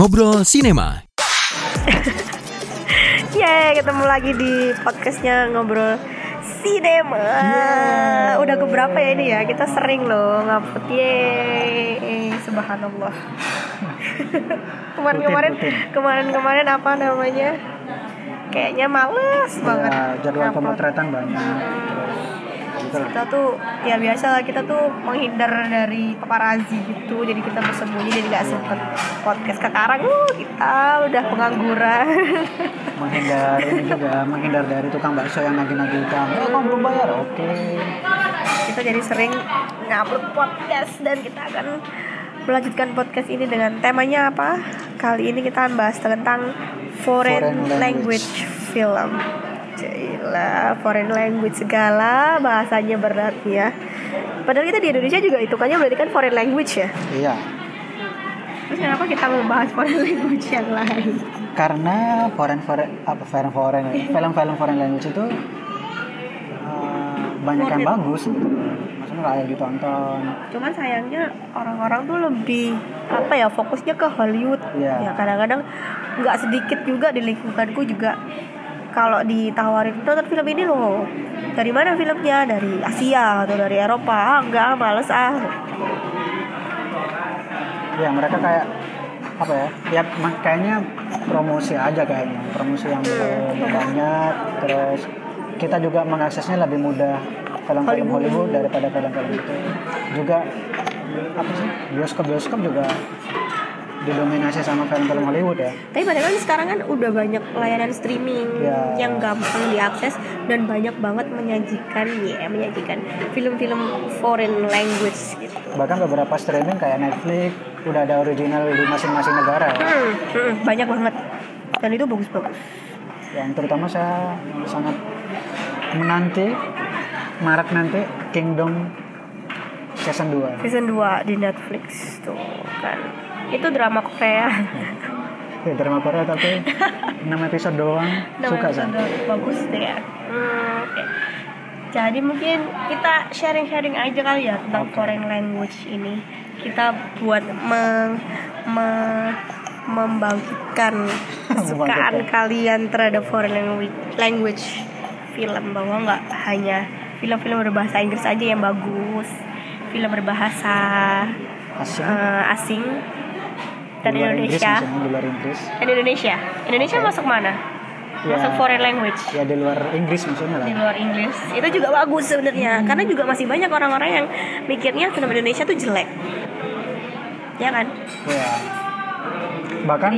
Ngobrol Sinema. Yeay, ketemu lagi di podcastnya ngobrol sinema. Udah keberapa ya ini ya? Kita sering loh ngupload. Yeay, subhanallah. Kemarin-kemarin, kemarin-kemarin apa namanya? Kayaknya males banget. ya, jadwal ngupload. pemotretan banyak terus Kita tuh ya biasa lah kita tuh menghindar dari paparazi gitu. Jadi kita bersembunyi jadi nggak sempet podcast sekarang. Uh, kita udah pengangguran. menghindar ini juga menghindar dari tukang bakso yang nagih-nagih utang eh kamu belum bayar oke kita jadi sering ngupload podcast dan kita akan melanjutkan podcast ini dengan temanya apa? Kali ini kita akan bahas tentang foreign, Foreign language. language. film. Cila, foreign language segala bahasanya berat ya. Padahal kita di Indonesia juga hitungannya berarti kan foreign language ya. iya Terus kenapa kita membahas foreign language yang lain? karena foreign foreign apa foreign foreign film-film foreign language itu eh, banyak yang Worth it. bagus gitu maksudnya layak ditonton Cuman sayangnya orang-orang tuh lebih apa ya fokusnya ke Hollywood. Iya. Ya kadang-kadang nggak sedikit juga di lingkunganku juga kalau ditawarin nonton film ini loh. Dari mana filmnya? Dari Asia atau dari Eropa? Ah, enggak males ah. Ya mereka kayak apa ya ya ma- kayaknya promosi aja kayaknya. Promosi yang belum banyak terus kita juga mengaksesnya lebih mudah film-film Hollywood. Hollywood daripada film-film itu. Juga apa sih bioskop bioskop juga didominasi sama film-film Hollywood ya. Tapi padahal sekarang kan udah banyak layanan streaming Ya. yang gampang diakses dan banyak banget menyajikan ya menyajikan film-film foreign language gitu. Bahkan beberapa streaming kayak Netflix udah ada original di masing-masing negara ya. Hmm, hmm, banyak banget. Dan itu bagus-bagus. Yang terutama saya sangat menanti Maret nanti Kingdom season 2 season 2 di Netflix tuh kan itu drama Korea. Ya drama Korea tapi 6 episode doang. Suka Namanya saya udah bagus deh ya. Hmm, oke. jadi mungkin kita sharing-sharing aja kali ya tentang Oke. foreign language ini. Kita buat meng, me- membangkitkan kesukaan kalian terhadap foreign language, language film bahwa nggak hanya film-film berbahasa Inggris aja yang bagus. Film berbahasa asing. eh, asing dan di luar Inggris Indonesia. maksudnya, di luar Inggris. Dan Indonesia. Indonesia Oke. masuk mana? Ya. masuk foreign language. Ya di luar Inggris maksudnya lah. Di luar Inggris. Itu juga bagus sebenarnya. Karena juga masih banyak orang-orang yang mikirnya film Indonesia tuh jelek. Ya kan? Ya. Bahkan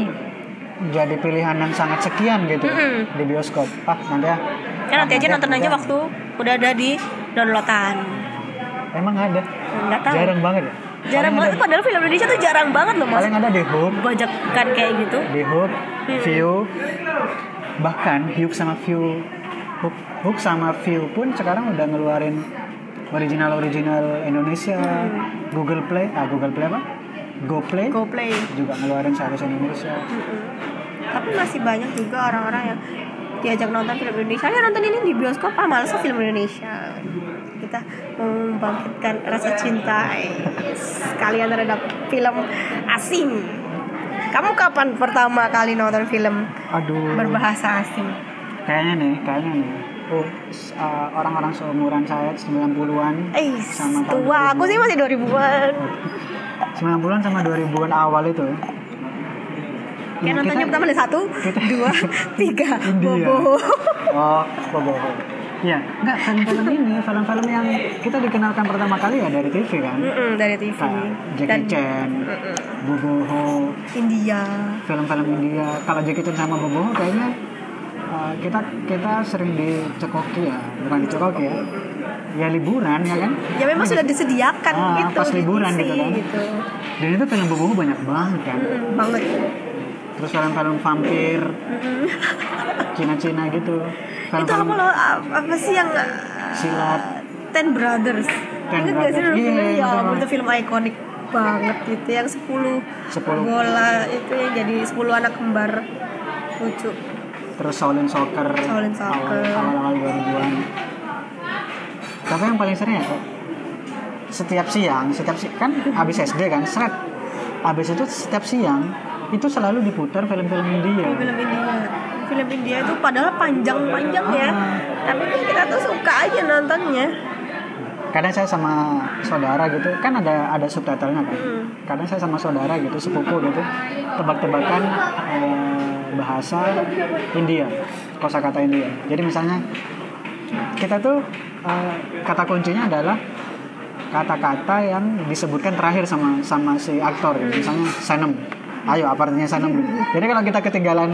jadi pilihan yang sangat sekian gitu Mm-mm. di bioskop. Ah nanti ya. Kan nanti aja nonton aja waktu udah ada di downloadan. Emang ada? Nggak tahu. Jarang banget ya jarang banget. ada, padahal film Indonesia tuh jarang banget loh mas. Paling ada di Hook bajakan kayak gitu. Di Hook, Hmm. View, bahkan Hook sama View, Hook, Hook sama View pun sekarang udah ngeluarin original original Indonesia, Google Play, ah Google Play apa? Go Play go play juga ngeluarin seharusnya Indonesia. Mm-mm. tapi masih banyak juga orang-orang yang diajak nonton film Indonesia. Ya nonton ini di bioskop ah males ah film Indonesia kita membangkitkan rasa cinta yes, kalian terhadap film asing. Kamu kapan pertama kali nonton film Aduh, berbahasa asing? Kayaknya nih, kayaknya nih. Oh, uh, orang-orang seumuran saya 90-an eh Sama tua. Aku sih masih 2000-an 90-an sama 2000-an awal itu. kayak Nah, nontonnya pertama ada satu kita- dua tiga. Bobo. Oh, Bobo. Iya, enggak film-film ini, film-film yang kita dikenalkan pertama kali ya dari TV kan. Mm-mm, dari TV Kayak Jackie dan Chan, Mm-mm. Boboho, India film-film India. Kalau Jackie Chan sama Boboho kayaknya uh, kita kita sering dicekoki ya, bukan dicekoki ya. Ya liburan ya kan. ya memang sudah disediakan Ah, gitu pas liburan gitu kan. gitu. Dan itu film Boboho banyak banget kan. Mm, banget Terus film-film vampir. Cina-Cina gitu. itu apa loh apa sih yang silat. Ten Brothers Ten Ingat gak sih Brothers. dulu Iya, filmnya? iya, ya ampun, itu film ikonik banget gitu yang 10 10. bola itu yang jadi 10 anak kembar lucu terus Shaolin Soccer Shaolin Soccer. awal awal 2000-an tapi yang paling sering ya kok setiap siang setiap si kan habis SD kan seret habis itu setiap siang itu selalu diputar film-film India film India film India itu padahal panjang-panjang ya Ah. tapi kita tuh suka aja nontonnya kadang saya sama saudara gitu kan ada ada subtitlenya kan Hmm. kadang saya sama saudara gitu sepupu gitu tebak-tebakan eh, bahasa India kosakata India jadi misalnya kita tuh eh, kata kuncinya adalah kata-kata yang disebutkan terakhir sama sama si aktor gitu. misalnya senem ayo apa artinya senem jadi kalau kita ketinggalan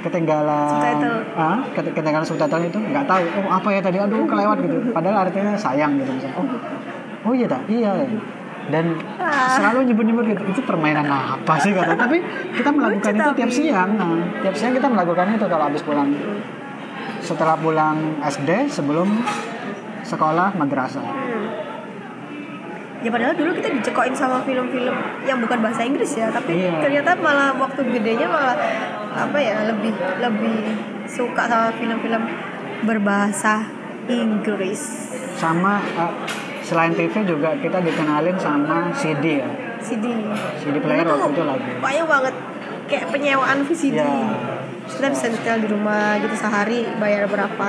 ketinggalan Subtitle. ah, ket- ketinggalan subtitle itu nggak tahu oh apa ya tadi? Aduh kelewat gitu. Padahal artinya sayang gitu misalnya. Oh oh iya tak iya dan Ah. selalu nyebut-nyebut gitu. Itu permainan apa sih kata? Tapi kita melakukan Lucu itu tapi. tiap siang nah, tiap siang kita melakukan itu kalau habis pulang. Setelah pulang SD sebelum sekolah madrasah. Ya padahal dulu kita dicekokin sama film-film yang bukan bahasa Inggris ya, tapi Iya. ternyata malah waktu gedenya malah apa ya lebih lebih suka sama film-film berbahasa Inggris. sama eh, selain TV juga kita dikenalin sama CD ya CD. CD player waktu itu lagi banyak banget kayak penyewaan VCD. Ya. Kita bisa setel di rumah gitu sehari bayar berapa.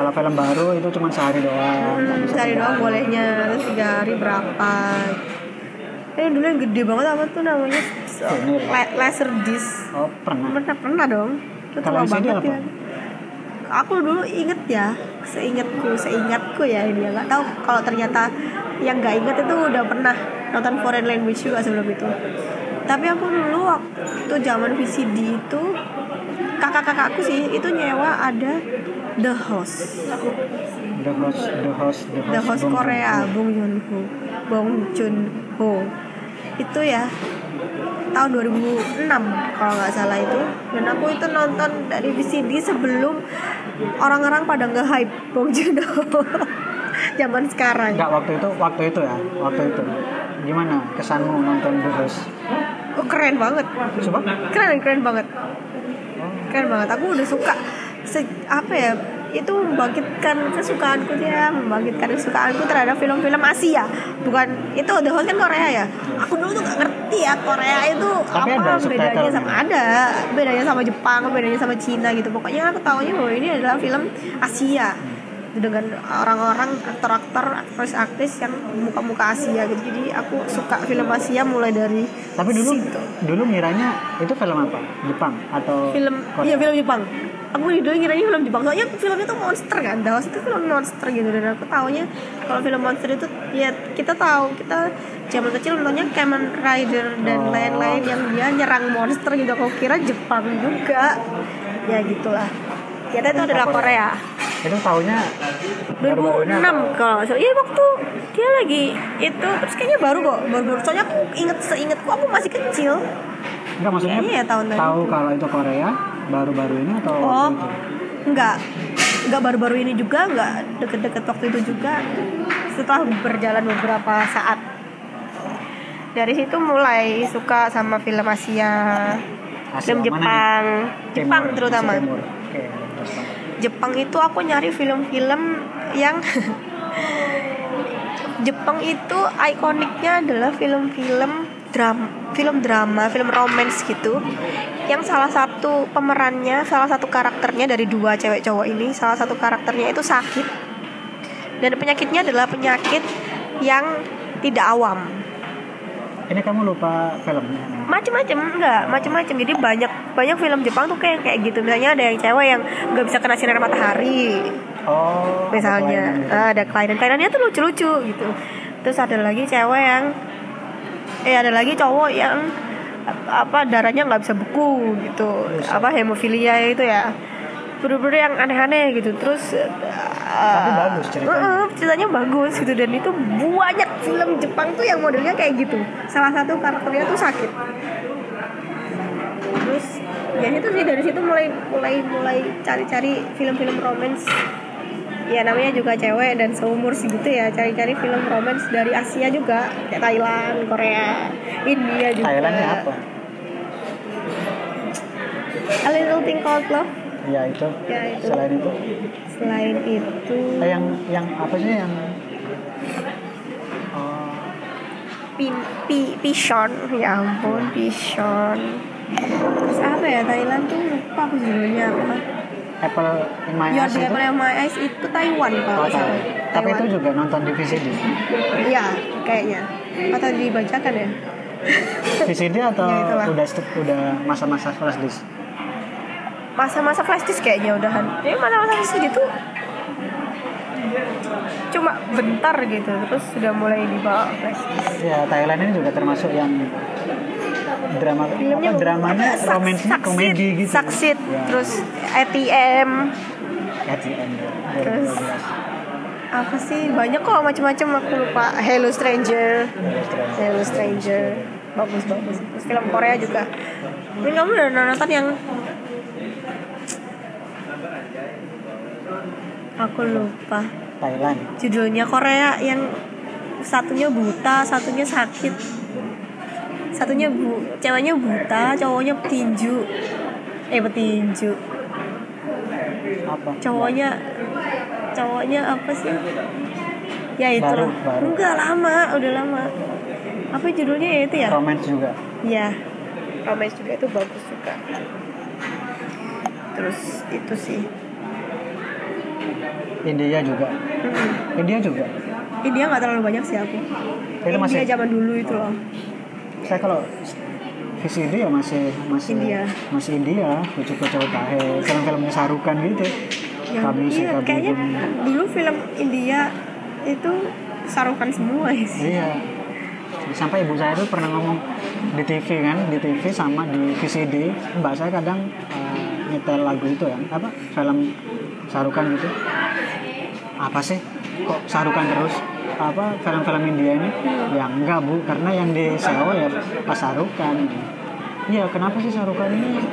Kalau film baru itu cuma sehari doang Hmm, sehari doang bolehnya terus tiga hari berapa. Ini dulu yang gede banget apa tuh namanya? Laser disc. oh pernah pernah pernah dong itu tua CD banget apa? ya aku dulu inget ya seingatku seingatku ya ini ya nggak tahu kalau ternyata yang nggak inget itu udah pernah nonton foreign language juga sebelum itu tapi aku dulu waktu zaman VCD itu kakak-kakakku sih itu nyewa ada The Host. The Host The Host The Host, The Host Bong Korea. Bong Joon Ho Bong Joon Ho itu ya tahun 2006 kalau nggak salah itu. Dan aku itu nonton dari VCD sebelum orang-orang pada nge-hype Bong Joon Ho zaman sekarang. Enggak waktu itu waktu itu ya waktu itu. Gimana kesanmu nonton The Host? Oh keren banget. Coba keren keren banget keren banget. Aku udah suka se- apa ya itu membangkitkan kesukaanku dia membangkitkan kesukaanku terhadap film-film Asia. Bukan itu The Host kan Korea ya? Aku dulu tuh gak ngerti ya Korea itu Tapi apa? bedanya subtitlenya. sama ada. Bedanya sama Jepang bedanya sama Cina gitu. Pokoknya aku tahunya bahwa ini adalah film Asia dengan orang-orang aktor-aktor aktris-aktris yang muka-muka Asia gitu. Jadi aku suka film Asia mulai dari tapi dulu situ. dulu ngiranya itu film apa? Jepang atau film Korea? iya film Jepang. Aku dulu ngiranya film Jepang. Soalnya filmnya tuh monster kan. The Host itu film monster gitu. Dan aku taunya kalau film monster itu ya kita tahu kita zaman kecil nontonnya Kamen Rider dan Oh. lain-lain yang dia nyerang monster gitu. Aku kira Jepang juga. Ya gitulah ternyata itu adalah Korea itu tahunnya baru-baru ini 2006 kalau nggak salah iya waktu dia lagi itu terus kayaknya baru kok baru baru soalnya aku inget seingetku aku masih kecil enggak maksudnya ya tahun tahu kalau itu Korea baru-baru ini atau Oh, waktu itu enggak. Enggak baru-baru ini juga, enggak deket-deket waktu itu juga. Setelah berjalan beberapa saat. Dari situ mulai suka sama film Asia, Asia film Jepang? Jepang terutama. Timur. Apa? Jepang itu aku nyari film-film yang Jepang itu ikoniknya adalah film-film drama, film drama, film romance gitu. Yang salah satu pemerannya, salah satu karakternya dari dua cewek cowok ini, salah satu karakternya itu sakit. Dan penyakitnya adalah penyakit yang tidak awam. Ini kamu lupa filmnya Macem-macem enggak, macem-macem. Jadi banyak banyak film Jepang tuh kayak kayak gitu. Misalnya ada yang cewek yang nggak bisa kena sinar matahari, oh misalnya. apa Ah, ada kelainan. Kelainannya tuh lucu-lucu gitu. Terus ada lagi cewek yang eh ada lagi cowok yang apa darahnya nggak bisa beku gitu. Apa hemofilia itu ya. Bener-bener yang aneh-aneh gitu. Terus Tapi bagus ceritanya. uh, ceritanya bagus gitu. Dan itu banyak film Jepang tuh yang modelnya kayak gitu. Salah satu karakternya tuh sakit. Terus ya itu sih dari situ mulai mulai mulai cari-cari film-film romance. Ya namanya juga cewek dan seumur segitu ya. Cari-cari film romance dari Asia juga. Kayak Thailand, Korea, India juga. Thailandnya apa? A Little Thing Called Love. Ya itu. Ya itu. selain itu? Selain itu, eh, yang yang apa sih yang oh, Pin, pi, Pishon ya ampun Pishon terus apa ya Thailand tuh lupa aku judulnya apa. Apple in My Your Eyes itu? Apple of My Eyes itu Taiwan kalau Oh, tahu. tapi itu Taiwan. juga nonton di VCD iya kayaknya. Atau dibacakan ya? VCD atau Ya, itulah. udah udah masa-masa flash disk masa-masa flash disk kayaknya udahan. Jadi masa-masa flash disk itu cuma bentar gitu terus sudah mulai dibawa flash disk. Ya Thailand ini juga termasuk yang drama filmnya apa dramanya Succeed, komedi gitu. Succeed, Ya, terus ATM at the end Terus- 2012. apa sih? Banyak kok macam-macam aku lupa. Hello Stranger. Hello Stranger. Bagus bagus. Terus film Korea juga. Ini kamu udah nonton yang aku lupa. Thailand. Judulnya Korea yang satunya buta satunya sakit. Satunya bu ceweknya buta cowoknya petinju. Eh petinju. Apa? Cowoknya cowoknya apa sih? Ya itu Baru, baru. enggak lama. Udah lama. Apa judulnya ya itu ya? Romance juga. Ya romance juga itu bagus juga. Terus itu sih India juga. India juga? India nggak terlalu banyak sih aku. Itu India masih zaman dulu itu loh. Saya kalau VCD ya masih masih India. masih India kucu tahe film-filmnya sarukan gitu. Yang kami iya kayaknya dulu film India itu sarukan semua ya sih. Iya. Sampai ibu saya tuh pernah ngomong di TV kan di TV sama di VCD mbak saya kadang eh, nyetel lagu itu ya apa film sarukan gitu. Apa sih? Kok sarukan terus? Apa film-film India ini? Ya enggak bu karena yang di sewa ya pas sarukan iya kenapa sih sarukan ini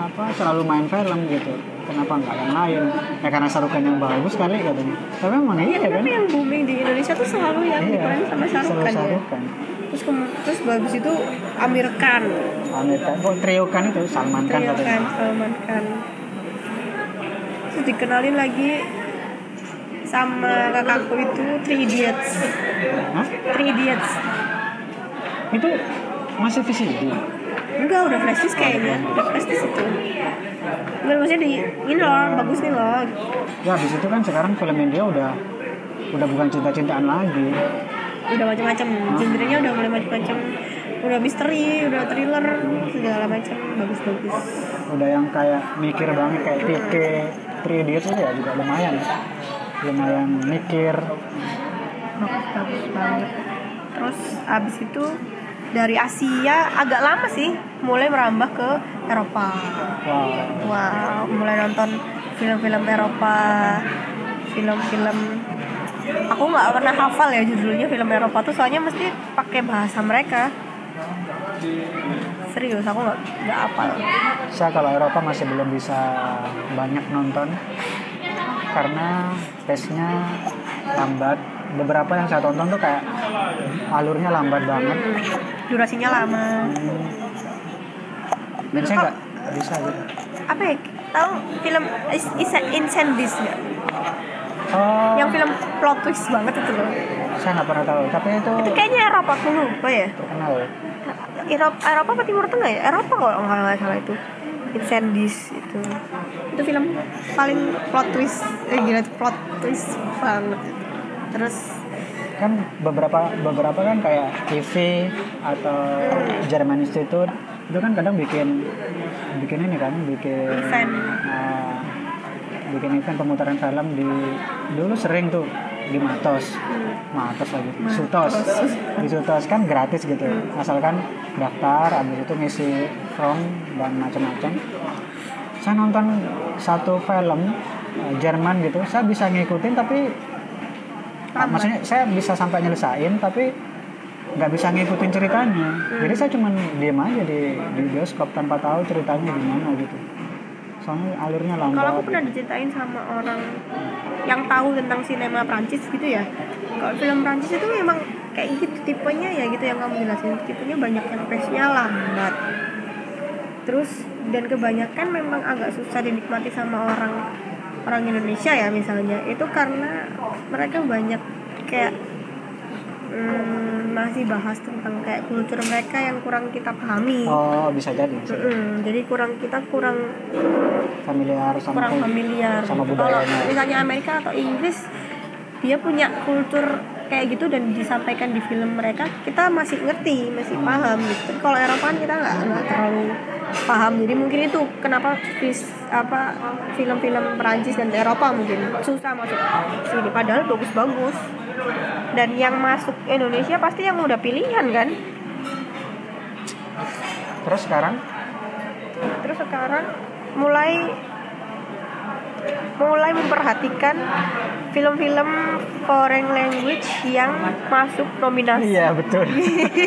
apa selalu main film gitu? Kenapa enggak yang lain? Ya karena sarukan yang bagus kali katanya. Tapi emang iya kan? yang booming di Indonesia tuh selalu yang iya diperan sama selalu sarukan ya sarukan terus terus bagus itu Amir Khan. Amerika oh, trio kan itu Salman Khan Trio Khan Salman Khan. Terus dikenalin lagi sama kakakku itu Three Idiots. Hah? Three Idiots. Itu masih VCD enggak udah flash disk kayaknya. Udah flash disk. Itu. Enggak maksudnya di ini loh bagus nih loh. Ya habis itu kan sekarang film India udah udah bukan cinta-cintaan lagi udah macam-macam genrenya udah mulai macam-macam udah misteri udah thriller segala macam bagus-bagus. Udah yang kayak mikir banget kayak TK Three Idiots ya juga lumayan. Lumayan mikir. Bagus bagus banget. Terus abis itu dari Asia agak lama sih mulai merambah ke Eropa. Wow. Wow mulai nonton film-film Eropa film-film aku nggak pernah hafal ya judulnya film Eropa tuh soalnya mesti pakai bahasa mereka. Serius aku nggak nggak hafal. Saya kalau Eropa masih belum bisa banyak nonton karena pace-nya lambat. Beberapa yang saya tonton tuh kayak alurnya lambat banget. Durasinya lama. Dan saya nggak bisa gitu. Apa ya? Tahu film Is- Is- Incendies nggak oh. Yang film plot twist banget itu loh. Saya nggak pernah tahu tapi itu itu kayaknya Eropa aku lupa ya. Terkenal Eropa Eropa apa Timur Tengah ya? Eropa kalau nggak salah itu. Incendies itu. Itu film paling plot twist eh gila plot twist banget. Terus kan beberapa beberapa kan kayak TV atau German Institute itu kan kadang bikin bikin ini kan bikin Event. uh, bikin event pemutaran film di dulu sering tuh di Matos. Matos lagi Sutos. Di Sutos kan gratis gitu. Asalkan daftar abis itu ngisi form dan macam-macam. Saya nonton satu film uh, Jerman gitu saya bisa ngikutin tapi maksudnya saya bisa sampai nyelesain tapi nggak bisa ngikutin ceritanya. Jadi saya cuman diem aja di di bioskop tanpa tahu ceritanya gimana gitu soalnya alurnya lambat kalau aku pernah diceritain sama orang yang tahu tentang sinema Prancis gitu ya. Kalau film Prancis itu memang kayak gitu tipenya ya gitu yang kamu jelasin. Tipenya banyak yang pace-nya lambat terus dan kebanyakan memang agak susah dinikmati sama orang orang Indonesia ya misalnya. Itu karena mereka banyak kayak Hmm, masih bahas tentang kayak kultur mereka yang kurang kita pahami. Oh, bisa jadi. bisa jadi. Mm, jadi kurang kita kurang Familiar sama kurang familiar. sama Kalau budayanya. misalnya Amerika atau Inggris dia punya kultur kayak gitu dan disampaikan di film mereka kita masih ngerti masih paham gitu Tapi kalau Eropa kan kita nggak nggak terlalu paham jadi mungkin itu kenapa vis, apa film-film Perancis dan Eropa mungkin susah masuk sini padahal bagus-bagus dan yang masuk Indonesia pasti yang udah pilihan kan? Terus sekarang? Terus sekarang mulai mulai memperhatikan film-film foreign language yang masuk nominasi. Iya, betul.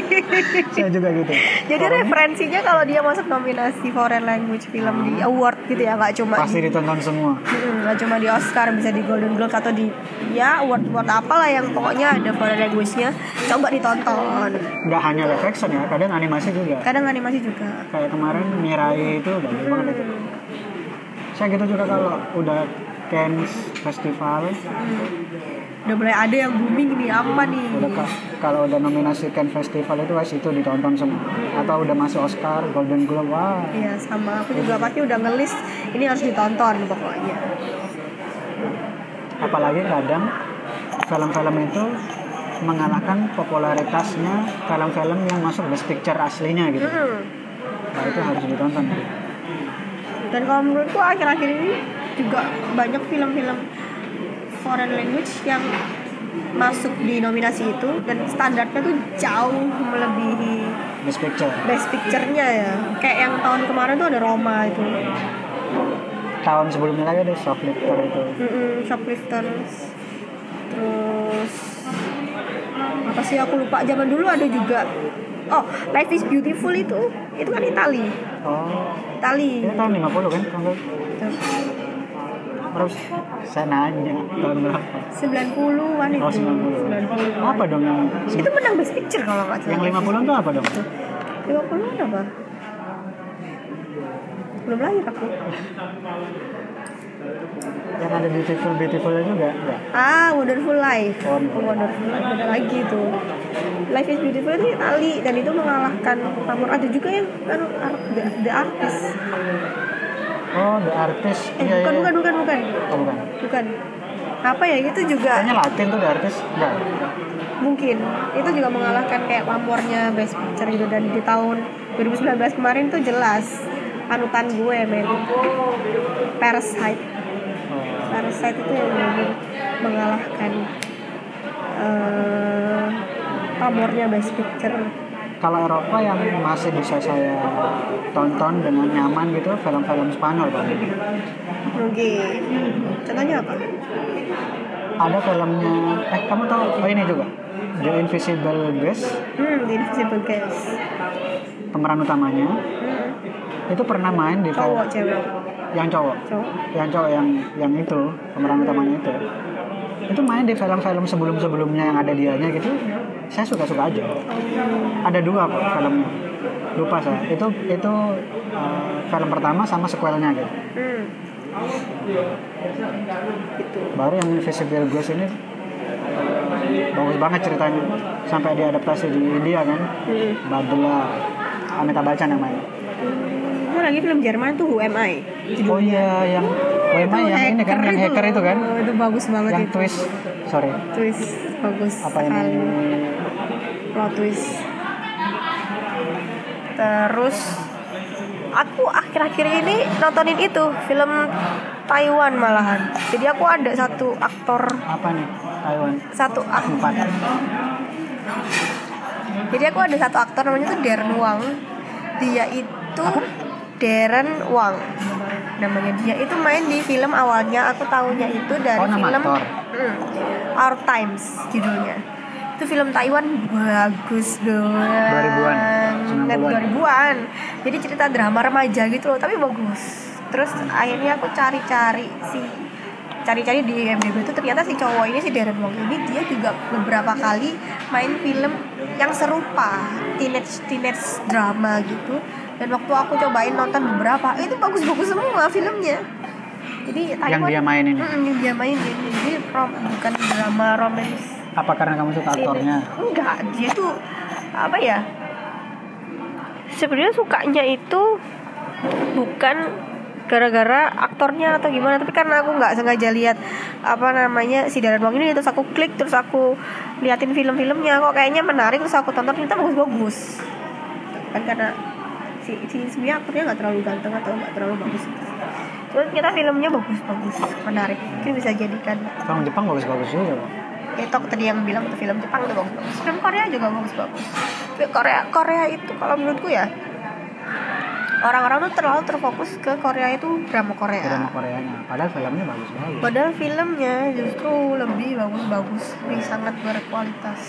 Saya juga gitu. Jadi referensinya kalau dia masuk nominasi foreign language film di award gitu ya, nggak cuma Pasti di, ditonton semua. Nggak cuma di Oscar, bisa di Golden Globe atau di ya award award apalah yang pokoknya ada foreign language-nya, coba ditonton. Nggak hanya live action ya, kadang animasi juga. Kadang animasi juga. Kayak kemarin Mirai itu bagus banget itu. Hmm. Saya gitu juga kalau udah Cannes Festival, Udah mulai ada yang booming nih apa nih? udah ka- kalau udah nominasi Cannes Festival itu wes itu ditonton semua. Atau udah masuk Oscar, Golden Globe, wah. Iya sama aku juga pasti udah ngelis ini harus ditonton pokoknya. Apalagi kadang film-film itu mengalahkan popularitasnya film-film yang masuk Best Picture aslinya gitu. Mm. Nah itu harus ditonton. Dan kalau menurutku akhir-akhir ini juga banyak film-film foreign language yang masuk di nominasi itu dan standarnya tuh jauh melebihi Best Picture. best picture-nya ya. Kayak yang tahun kemarin tuh ada Roma itu. Tahun sebelumnya lagi ada Shoplifter itu. Mm-mm, Shoplifters. Terus apa sih aku lupa zaman dulu ada juga Oh, Life is Beautiful itu itu kan Itali. Oh, Itali. ini tahun 50 kan? Terus saya nanya tahun berapa? 90-an itu. Oh, 90. Apa dong yang Itu menang Best Picture kalau nggak yang salah. 50 itu apa dong? 50-an apa? Belum lahir aku. Yang ada Beautiful Beautifulnya juga enggak? Ah, Wonderful Life. Oh, Oh, Wonderful Life ada lagi itu. Life is Beautiful itu Itali dan itu mengalahkan nomor ada juga yang Ar- the, the Artist. Oh, The Artist. Eh, Iya, bukan, iya. bukan, bukan, bukan, Oh, bukan. bukan. Apa ya itu juga Kayaknya Latin tuh The Artist. Enggak. mungkin itu juga mengalahkan kayak pamornya Best Picture gitu dan di tahun 2019 kemarin tuh jelas panutan gue men Parasite. Parasite itu yang benar mengalahkan eh pamornya Best Picture. Kalau Eropa yang masih bisa saya tonton dengan nyaman gitu film-film Spanyol Bang. mungkin contohnya apa? Ada filmnya eh kamu tahu oh ini juga. The Invisible Guest. Hmm, The Invisible Guest. Pemeran utamanya. Hmm. itu pernah main di film cowok cewek yang cowok. Cowok. Yang cowok yang yang itu pemeran utamanya itu. Itu main di film-film sebelum-sebelumnya yang ada dianya gitu. Saya suka-suka aja. Ada dua kok filmnya. Lupa saya. Itu itu uh, film pertama sama sequelnya gitu. Hmm. gitu. Baru yang Invisible Ghost ini bagus banget ceritanya. Sampai diadaptasi di India kan. Hmm. Badla Amitabh Bachchan yang main. Itu lagi film Jerman tuh Who Am I? Oh iya yang WMA yang ini kan yang hacker itu kan Oh, itu bagus banget yang itu. twist sorry Twist bagus apa ini sekali. Plot twist. Terus aku akhir-akhir ini nontonin itu film Taiwan malahan. Jadi aku ada satu aktor apa nih Taiwan satu ak- empat Jadi aku ada satu aktor namanya tuh Darren Wang. Dia itu Darren Wang. Namanya dia itu main di film awalnya aku tahunya itu dari Oh, film. Hmm, Our Times judulnya. Itu film Taiwan bagus banget. 2000-an, 90-an. 2000-an. Jadi cerita drama remaja gitu loh, tapi bagus. Terus akhirnya aku cari-cari si cari-cari di IMDb itu ternyata si cowok ini si Darren Wong ini dia juga beberapa kali main film yang serupa teenage teenage drama gitu dan waktu aku cobain nonton beberapa itu bagus-bagus semua filmnya. Jadi yang dia mainin. Mm, yang dia mainin. Jadi rom, bukan drama romance. Apa karena kamu suka aktornya? enggak dia tuh apa ya? Sebenarnya sukanya itu bukan gara-gara aktornya atau gimana tapi karena aku nggak sengaja lihat apa namanya si Darren Wong ini terus aku klik terus aku liatin film-filmnya kok kayaknya menarik terus aku tonton ternyata bagus-bagus. Kan karena si si sebenarnya aktornya nggak terlalu ganteng atau nggak terlalu bagus. Terus kita filmnya bagus-bagus menarik. Mungkin bisa jadikan film Jepang bagus-bagus juga ya Tok tadi yang bilang tuh film Jepang tuh bagus-bagus. Film Korea juga bagus-bagus. Korea Korea itu kalau menurutku ya orang-orang tuh terlalu terfokus ke Korea itu drama Korea. Drama Koreanya. Padahal filmnya bagus-bagus. Padahal filmnya justru lebih bagus-bagus lebih sangat berkualitas.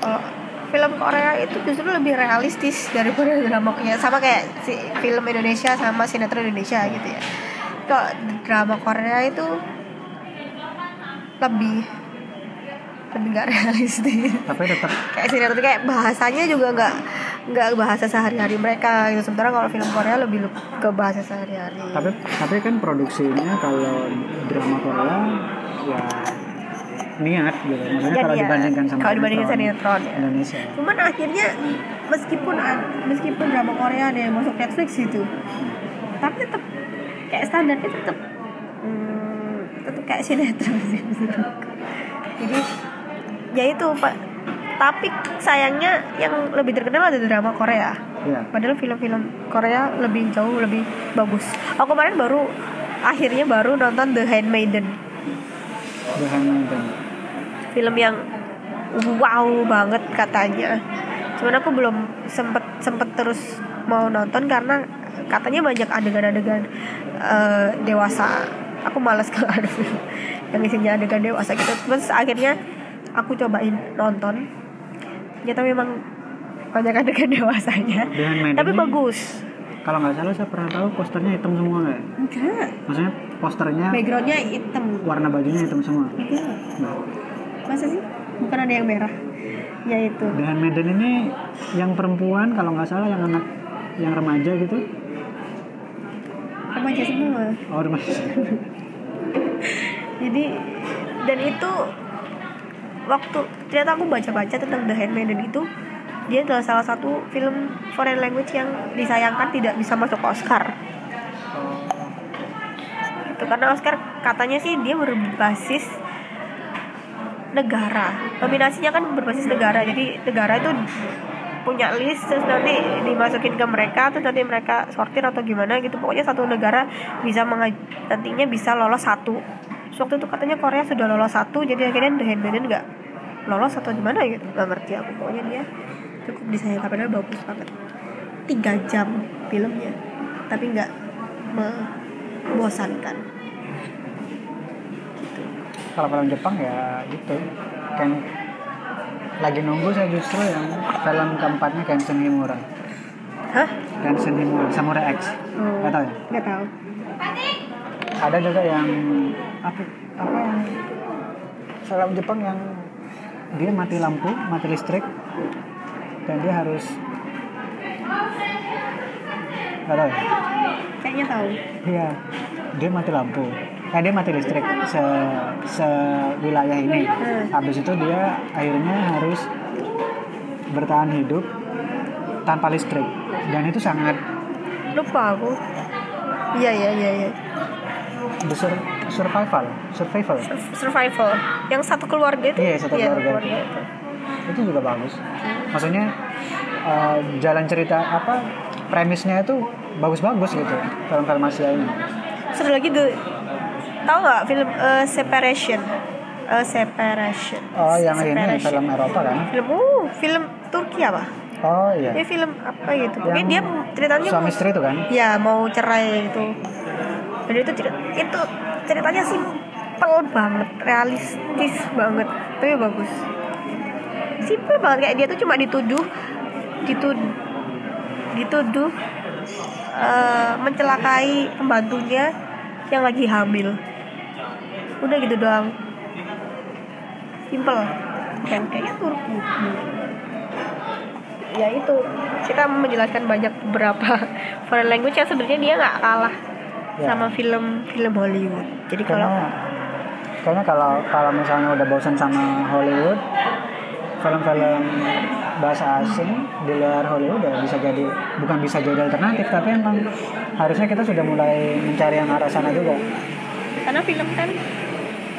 Kalau film Korea itu justru lebih realistis daripada drama ya sama kayak si film Indonesia sama sinetron Indonesia gitu ya. Kok drama Korea itu lebih lebih nggak realistis. Tapi tetap kayak sinetron kayak bahasanya juga nggak nggak bahasa sehari-hari mereka gitu. Sementara kalau film Korea lebih le- ke bahasa sehari-hari. Tapi tapi kan produksinya kalau drama Korea ya niat gitu. Maksudnya Ya, kalau niat. dibandingkan sama Kalau dibandingkan sinetron ya. Indonesia. Cuman akhirnya meskipun meskipun drama Korea ada yang masuk Netflix gitu tapi tetap kayak standarnya tetap hmm, tetap kayak sinetron jadi ya itu pak. Tapi sayangnya yang lebih terkenal ada drama Korea. Ya padahal film-film Korea lebih jauh lebih bagus. Aku kemarin baru akhirnya baru nonton The Handmaiden. The Handmaiden film yang wow banget katanya. Cuman aku belum sempet sempet terus mau nonton karena katanya banyak adegan-adegan eh, dewasa. Aku malas kalau ada film yang isinya adegan dewasa gitu. Terus akhirnya aku cobain nonton. Ternyata memang banyak adegan dewasanya. Tapi bagus. kalau nggak salah saya pernah tahu posternya hitam semua nggak? Enggak. Maksudnya posternya backgroundnya hitam. warna bajunya hitam semua? Enggak nah, masa sih? Bukan ada yang merah. Ya itu The Handmaiden ini yang perempuan kalau nggak salah yang anak yang remaja gitu? Remaja semua. Oh remaja. Jadi dan itu waktu ternyata aku baca-baca tentang The Handmaiden itu dia adalah salah satu film foreign language yang disayangkan tidak bisa masuk Oscar. Itu karena Oscar katanya sih dia berbasis negara. Nominasinya kan berbasis negara jadi negara itu punya list terus nanti dimasukin ke mereka terus nanti mereka sortir atau gimana gitu. Pokoknya satu negara bisa menga- nantinya bisa lolos satu. Terus waktu itu katanya Korea sudah lolos satu jadi akhirnya The Handmaiden nggak lolos atau gimana gitu. Nggak ngerti aku pokoknya dia cukup disayangkan padahal bagus banget. Tiga jam filmnya tapi nggak membosankan kalau film Jepang ya itu. Kan lagi nunggu saya justru yang film keempatnya Kenshin Himura. Hah? Kenshin Himura Samurai X. Oh. nggak tahu ya? nggak tahu. Ada juga yang apa apa yang film Jepang yang dia mati lampu mati listrik dan dia harus nggak tahu ya? Kayaknya tahu. Iya, dia mati lampu. Eh dia mati listrik se se wilayah ini. Hmm. Habis itu dia akhirnya harus bertahan hidup tanpa listrik. Dan itu sangat lupa aku iya iya iya iya besar survival, survival. Sur- survival yang satu keluarga itu Iya, satu keluarga. itu. Itu juga bagus. Maksudnya eh, jalan cerita apa premisnya itu bagus-bagus gitu film-film Asia ini. satu lagi tuh tahu nggak film eh, separation Eh, separation Oh, yang ini Separation. film Eropa kan? film uh film Turki apa Oh iya. dia film apa gitu Yang dia ceritanya Suami mau, istri itu kan? ya mau cerai gitu dan itu itu ceritanya simpel banget realistis banget tapi bagus simpel banget kayak dia tuh cuma dituduh dituduh dituduh eh, mencelakai pembantunya yang lagi hamil. Udah gitu doang. Simpel dan kayaknya Turki ya itu. Kita menjelaskan banyak beberapa foreign language yang sebenarnya dia nggak kalah Ya. sama film film Hollywood. Jadi kalau kayaknya kalau kalau misalnya udah bosan sama Hollywood film-film bahasa asing di luar Hollywood ya bisa jadi bukan bisa jadi alternatif tapi emang harusnya kita sudah mulai mencari yang arah sana juga. Karena film kan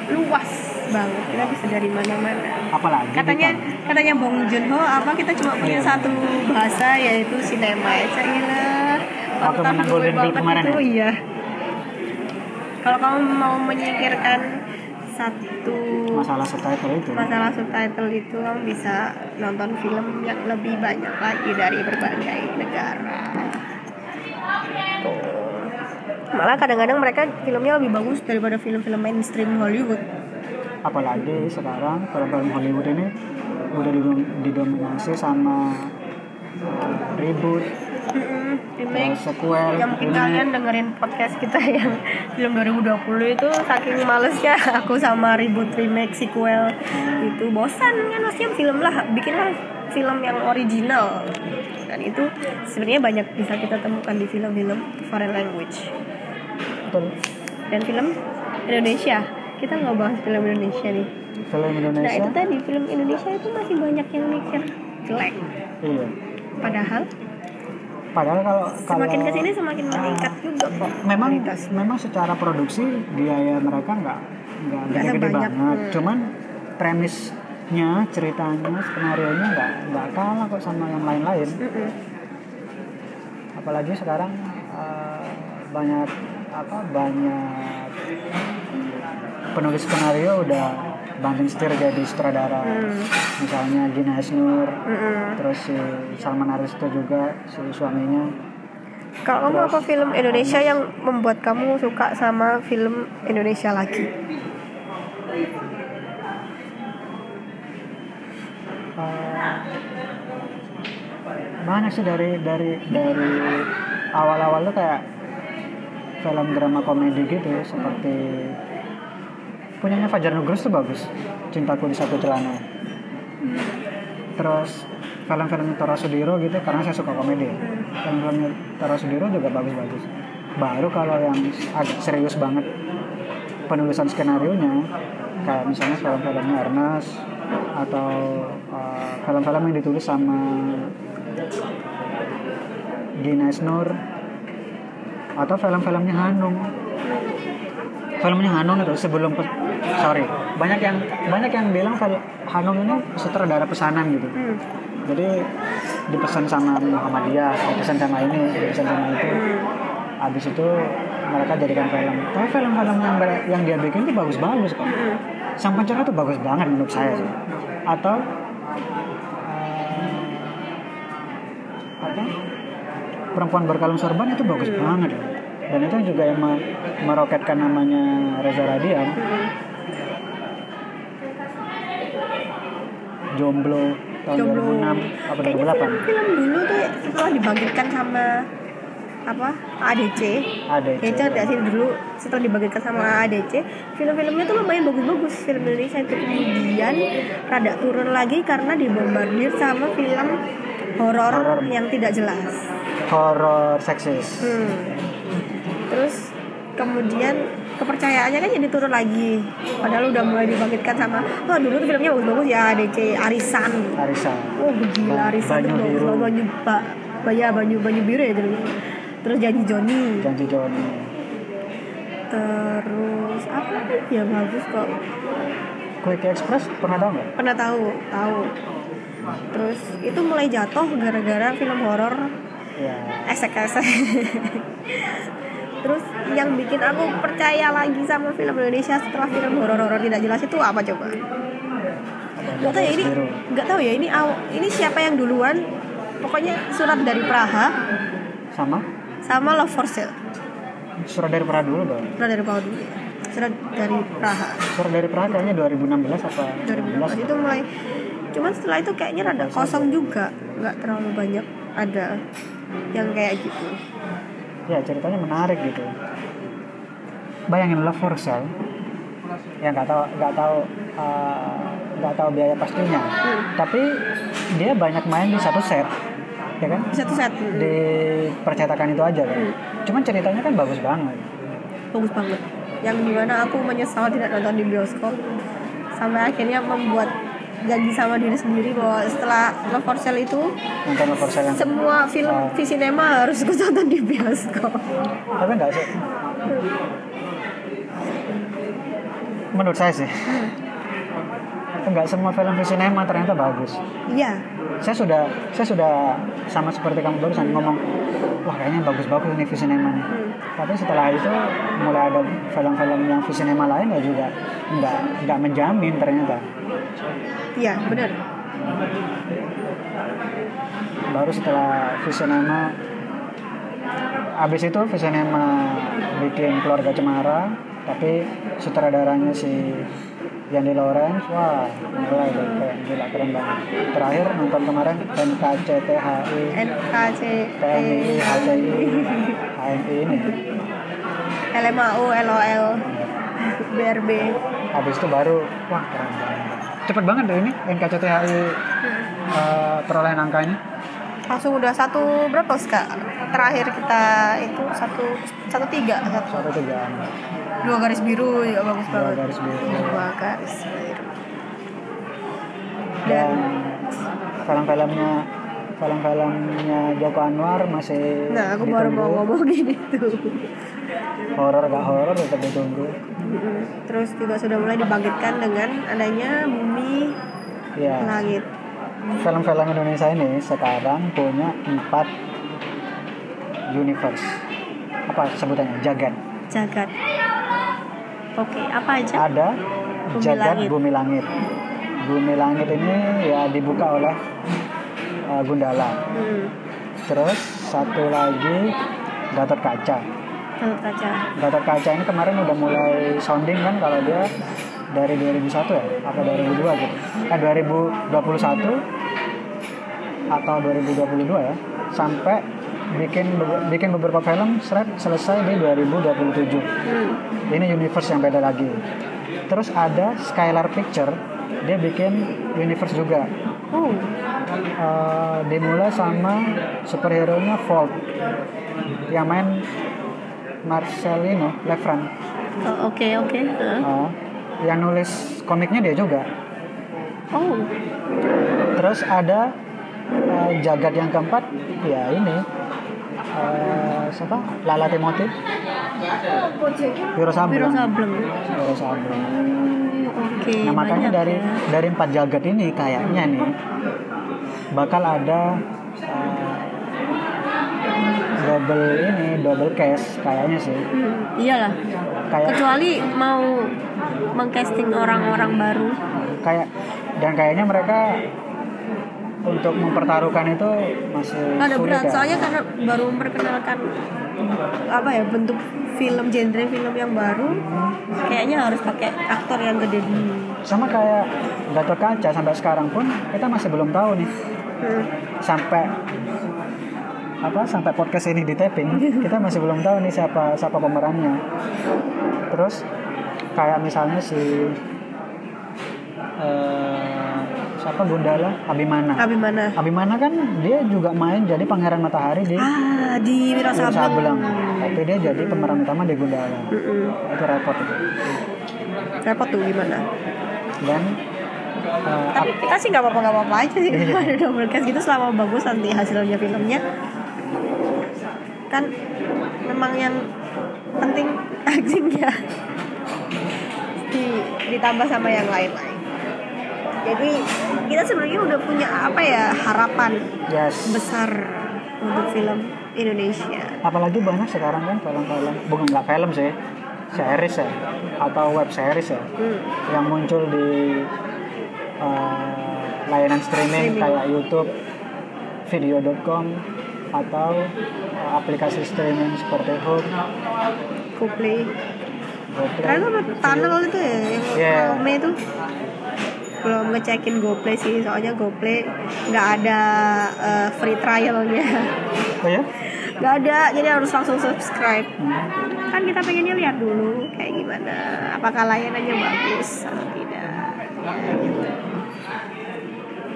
luas banget kita bisa dari mana-mana. Apalagi katanya kita- katanya Bong Joon Ho apa kita cuma punya Iya. satu bahasa yaitu sinema saya kira Waktu menang Golden Globe kemarin itu ya? iya. Kalau kamu mau menyingkirkan satu masalah subtitle itu. Masalah subtitle itu kamu bisa nonton film yang lebih banyak lagi dari berbagai negara. Tuh. malah kadang-kadang mereka filmnya lebih bagus daripada film-film mainstream Hollywood. Apalagi sekarang film-film Hollywood ini udah didom- didominasi sama uh, reboot remake terus sequel yang mungkin remake. kalian dengerin podcast kita yang film 2020 itu saking malesnya. Aku sama ribut remake sequel. Itu bosan kan? Maksudnya film lah. Bikinlah film yang original. Dan itu sebenarnya banyak bisa kita temukan di film-film foreign language. Betul. dan film Indonesia. Kita nggak bahas film Indonesia nih. Film nah Indonesia itu tadi film Indonesia itu masih banyak yang mikir jelek. Iya. Padahal padahal kalau kalau semakin ke sini semakin meningkat juga kok memang kualitas. memang secara produksi biaya mereka nggak nggak sebanyak, banget hmm. cuman premisnya ceritanya skenario nya nggak nggak kalah kok sama yang lain-lain Mm-mm. apalagi sekarang eh, banyak apa banyak penulis skenario udah banting setir jadi sutradara Hmm. misalnya Gina Esnur Mm-mm. terus si Salman Aristo juga si suaminya Kalau kamu apa film Indonesia yang membuat kamu suka sama film Indonesia lagi? Eh, banyak sih dari dari dari awal-awal tuh kayak film drama komedi gitu seperti punyanya Fajar Nugros tuh bagus. Cintaku di Satu Celana. Terus film-film Tora Sudiro gitu karena saya suka komedi. Film-film Tora Sudiro juga bagus-bagus. Baru kalau yang agak serius banget penulisan skenario nya kayak misalnya film-filmnya Ernest atau uh, film-film yang ditulis sama Gina Esnur atau film-filmnya Hanung filmnya Hanung itu sebelum sorry. Banyak yang banyak yang bilang Hanung ini sutradara pesanan gitu. Hmm. jadi dipesan sama Muhammadiyah dipesan sama ini dipesan sama itu. Habis itu mereka jadikan film. Tapi film-film yang yang dia bikin itu bagus-bagus kok Hmm. Sang Pencera itu bagus banget menurut saya sih. Atau apa? Perempuan berkalung sorban itu bagus banget. ya. Dan itu juga yang me- meroketkan namanya Reza Radian. Jomblo tahun Jomblo. 2006 apa Kayaknya 2008 film-film dulu tuh setelah dibangkitkan sama apa? ADC ada ya ada sih dulu setelah dibangkitkan sama ADC film-filmnya tuh lumayan bagus-bagus. Film Indonesia itu kemudian rada turun lagi karena dibombardir sama film horor Horor. yang tidak jelas. Horror seksis. Hmm. Terus kemudian kepercayaannya kan jadi turun lagi. Padahal udah mulai dibangkitkan sama, oh dulu tuh filmnya bagus-bagus ya DC Arisan. Arisa Oh gila Arisan tuh Banyu bagus Biru. Banyu ba, Baya Banyu Banyu Biru ya dulu. Terus Janji Joni. Janji Joni Terus apa ya bagus kok. Quick Express pernah tahu nggak Pernah tahu, tahu. Terus itu mulai jatuh gara-gara film horor ya esek-esek terus yang bikin aku percaya lagi sama film Indonesia setelah film horor-horor tidak jelas itu apa coba? Nggak tahu ya ini nggak tahu ya ini ini siapa yang duluan? Pokoknya surat dari Praha. Sama? Sama Love for Sale. Surat dari Praha dulu dong surat dari Praha dulu ya. surat dari Praha. Surat dari Praha kayaknya 2016 apa 2015 itu mulai cuman setelah itu kayaknya rada kosong juga. Nggak terlalu banyak ada yang kayak gitu ya ceritanya menarik gitu. Bayangin Love for Sale. Ya nggak tahu nggak tahu eh, nggak tahu biaya pastinya. Hmm. tapi dia banyak main di satu set ya kan? Satu set. Di percetakan itu aja kan? Hmm. cuman ceritanya kan bagus banget. Bagus banget. Yang di mana aku menyesal tidak nonton di bioskop sampai akhirnya membuat janji sama diri sendiri bahwa setelah Love for Sale itu nonton Love for Sale yang semua film Oh. Visinema harus aku tonton di bioskop. Tapi enggak sih. Menurut saya sih. Enggak semua film di sinema ternyata bagus. Iya. Saya sudah saya sudah sama seperti kamu barusan ngomong wah kayaknya bagus-bagus ini Visinema nih. Hmm. tapi setelah itu mulai ada film-film yang Visinema lain ya juga enggak enggak menjamin ternyata iya benar. Baru setelah Visinema habis itu Visinema bikin keluarga Cemara tapi sutradaranya si Yandi Lawrence wah mulai deh kayak gila keren banget. Terakhir nonton kemarin NKCTHI NKC TNI HCI HMI ini. LMAO LOL BRB habis itu baru wah keren keren cepet banget deh ini NKCTHI eh, perolehan angkanya. Langsung udah satu berapa kak? Terakhir kita itu satu satu tiga. Satu satu tiga. Dua garis biru juga bagus dua banget. garis biru. Dua garis biru. Dan dan film-filmnya film-filmnya Joko Anwar masih nah aku baru mau ngomongin itu horor gak horor tetap ditunggu. Terus juga sudah mulai dibangkitkan dengan adanya bumi ya langit. Film-film Indonesia ini sekarang punya empat universe. Apa sebutannya? Jagat. Jagat. Oke apa aja? Ada Bumi jagat Langit. bumi langit. Bumi langit ini ya dibuka oleh uh, Gundala. Hmm. terus satu lagi Gatot Kaca. Gatot kaca. Gatot Kaca ini kemarin udah mulai sounding kan kalau dia dari 2001 ya? Atau 2002 gitu? Eh 2021 atau 2022 ya? Sampai bikin bikin beberapa film seret selesai di 2027 hmm. ini universe yang beda lagi. Terus ada Skylar Picture dia bikin universe juga oh. Eh, dimulai sama superhero nya Volt. Yang main Marcelino Lefran Oh, oke oke. Heeh. Eh, yang nulis komiknya dia juga. Oh. Terus ada eh, jagat yang keempat ya ini. Eh, siapa? Lala Timothy. Wiro Sableng. Wiro Sableng Oke nah makanya dari ya. dari empat jagat ini kayaknya nih bakal ada eh, double ini double cast kayaknya sih Hmm, iyalah kayak kecuali mau mengcasting orang-orang baru kayak dan kayaknya mereka untuk mempertaruhkan itu masih ada sulit berat ya. soalnya karena baru memperkenalkan apa ya bentuk film genre film yang baru kayaknya harus pakai aktor yang gede dulu. Sama kayak Gatot Kaca sampai sekarang pun kita masih belum tahu nih. Hmm. sampai apa sampai podcast ini di taping kita masih belum tahu nih siapa siapa pemerannya. Terus kayak misalnya si eh, siapa? Gundala? Abimana. Abimana. Abimana kan dia juga main jadi pangeran matahari di ah di Sableng Sableng tapi dia jadi pemeran utama di Gundala. Mm-mm. itu repot. Itu repot tuh gimana? Dan eh, tapi kita sih nggak apa-apa nggak apa-apa aja sih. Iya. ada double cast gitu selama bagus nanti hasilnya filmnya. Kan memang yang penting actingnya di, ditambah sama yang lain-lain jadi kita sebenarnya udah punya apa ya harapan yes besar untuk film Indonesia apalagi banyak sekarang kan film-film bukan nggak film sih series ya atau web series ya hmm. yang muncul di eh, layanan streaming, Streaming. kayak YouTube, video.com atau eh, aplikasi streaming seperti Hook, Kuplay karena tunnel itu ya yang Yeah. itu belum ngecekin GoPlay sih soalnya GoPlay nggak ada eh, free trialnya. Oh ya? nggak ada jadi harus langsung subscribe. Kan kita pengennya lihat dulu kayak gimana apakah layanannya bagus atau tidak. Ya gitu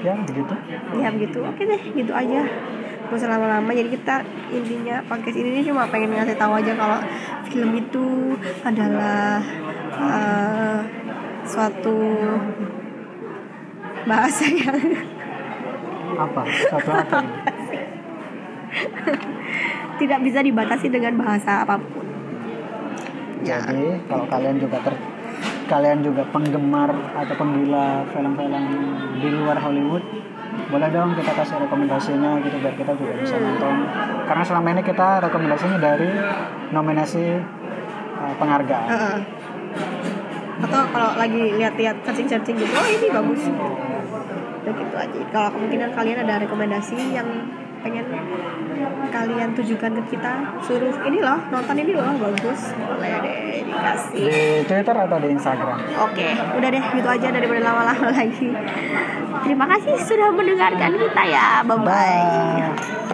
Ya begitu. ya begitu. Oke deh gitu aja. Gak usah lama-lama jadi kita intinya podcast ini cuma pengen ngasih tahu aja kalau film itu adalah uh, suatu bahasa yang apa satu apa tidak bisa dibatasi dengan bahasa apa pun. Jadi kalau kalian juga ter kalian juga penggemar atau penggila film-film di luar Hollywood, boleh dong kita kasih rekomendasinya gitu biar kita juga bisa nonton. Karena selama ini kita rekomendasinya dari nominasi uh, penghargaan. Heeh. Atau kalau lagi lihat-lihat searching-searching gitu, oh ini bagus. Udah gitu aja. Kalau kemungkinan kalian ada rekomendasi yang pengen kalian tujukan ke kita suruh ini loh nonton ini loh bagus boleh deh dikasih Di Twitter atau di Instagram? Oke, udah deh gitu aja daripada lama-lama lagi. Terima kasih sudah mendengarkan kita ya. Bye bye. Bye.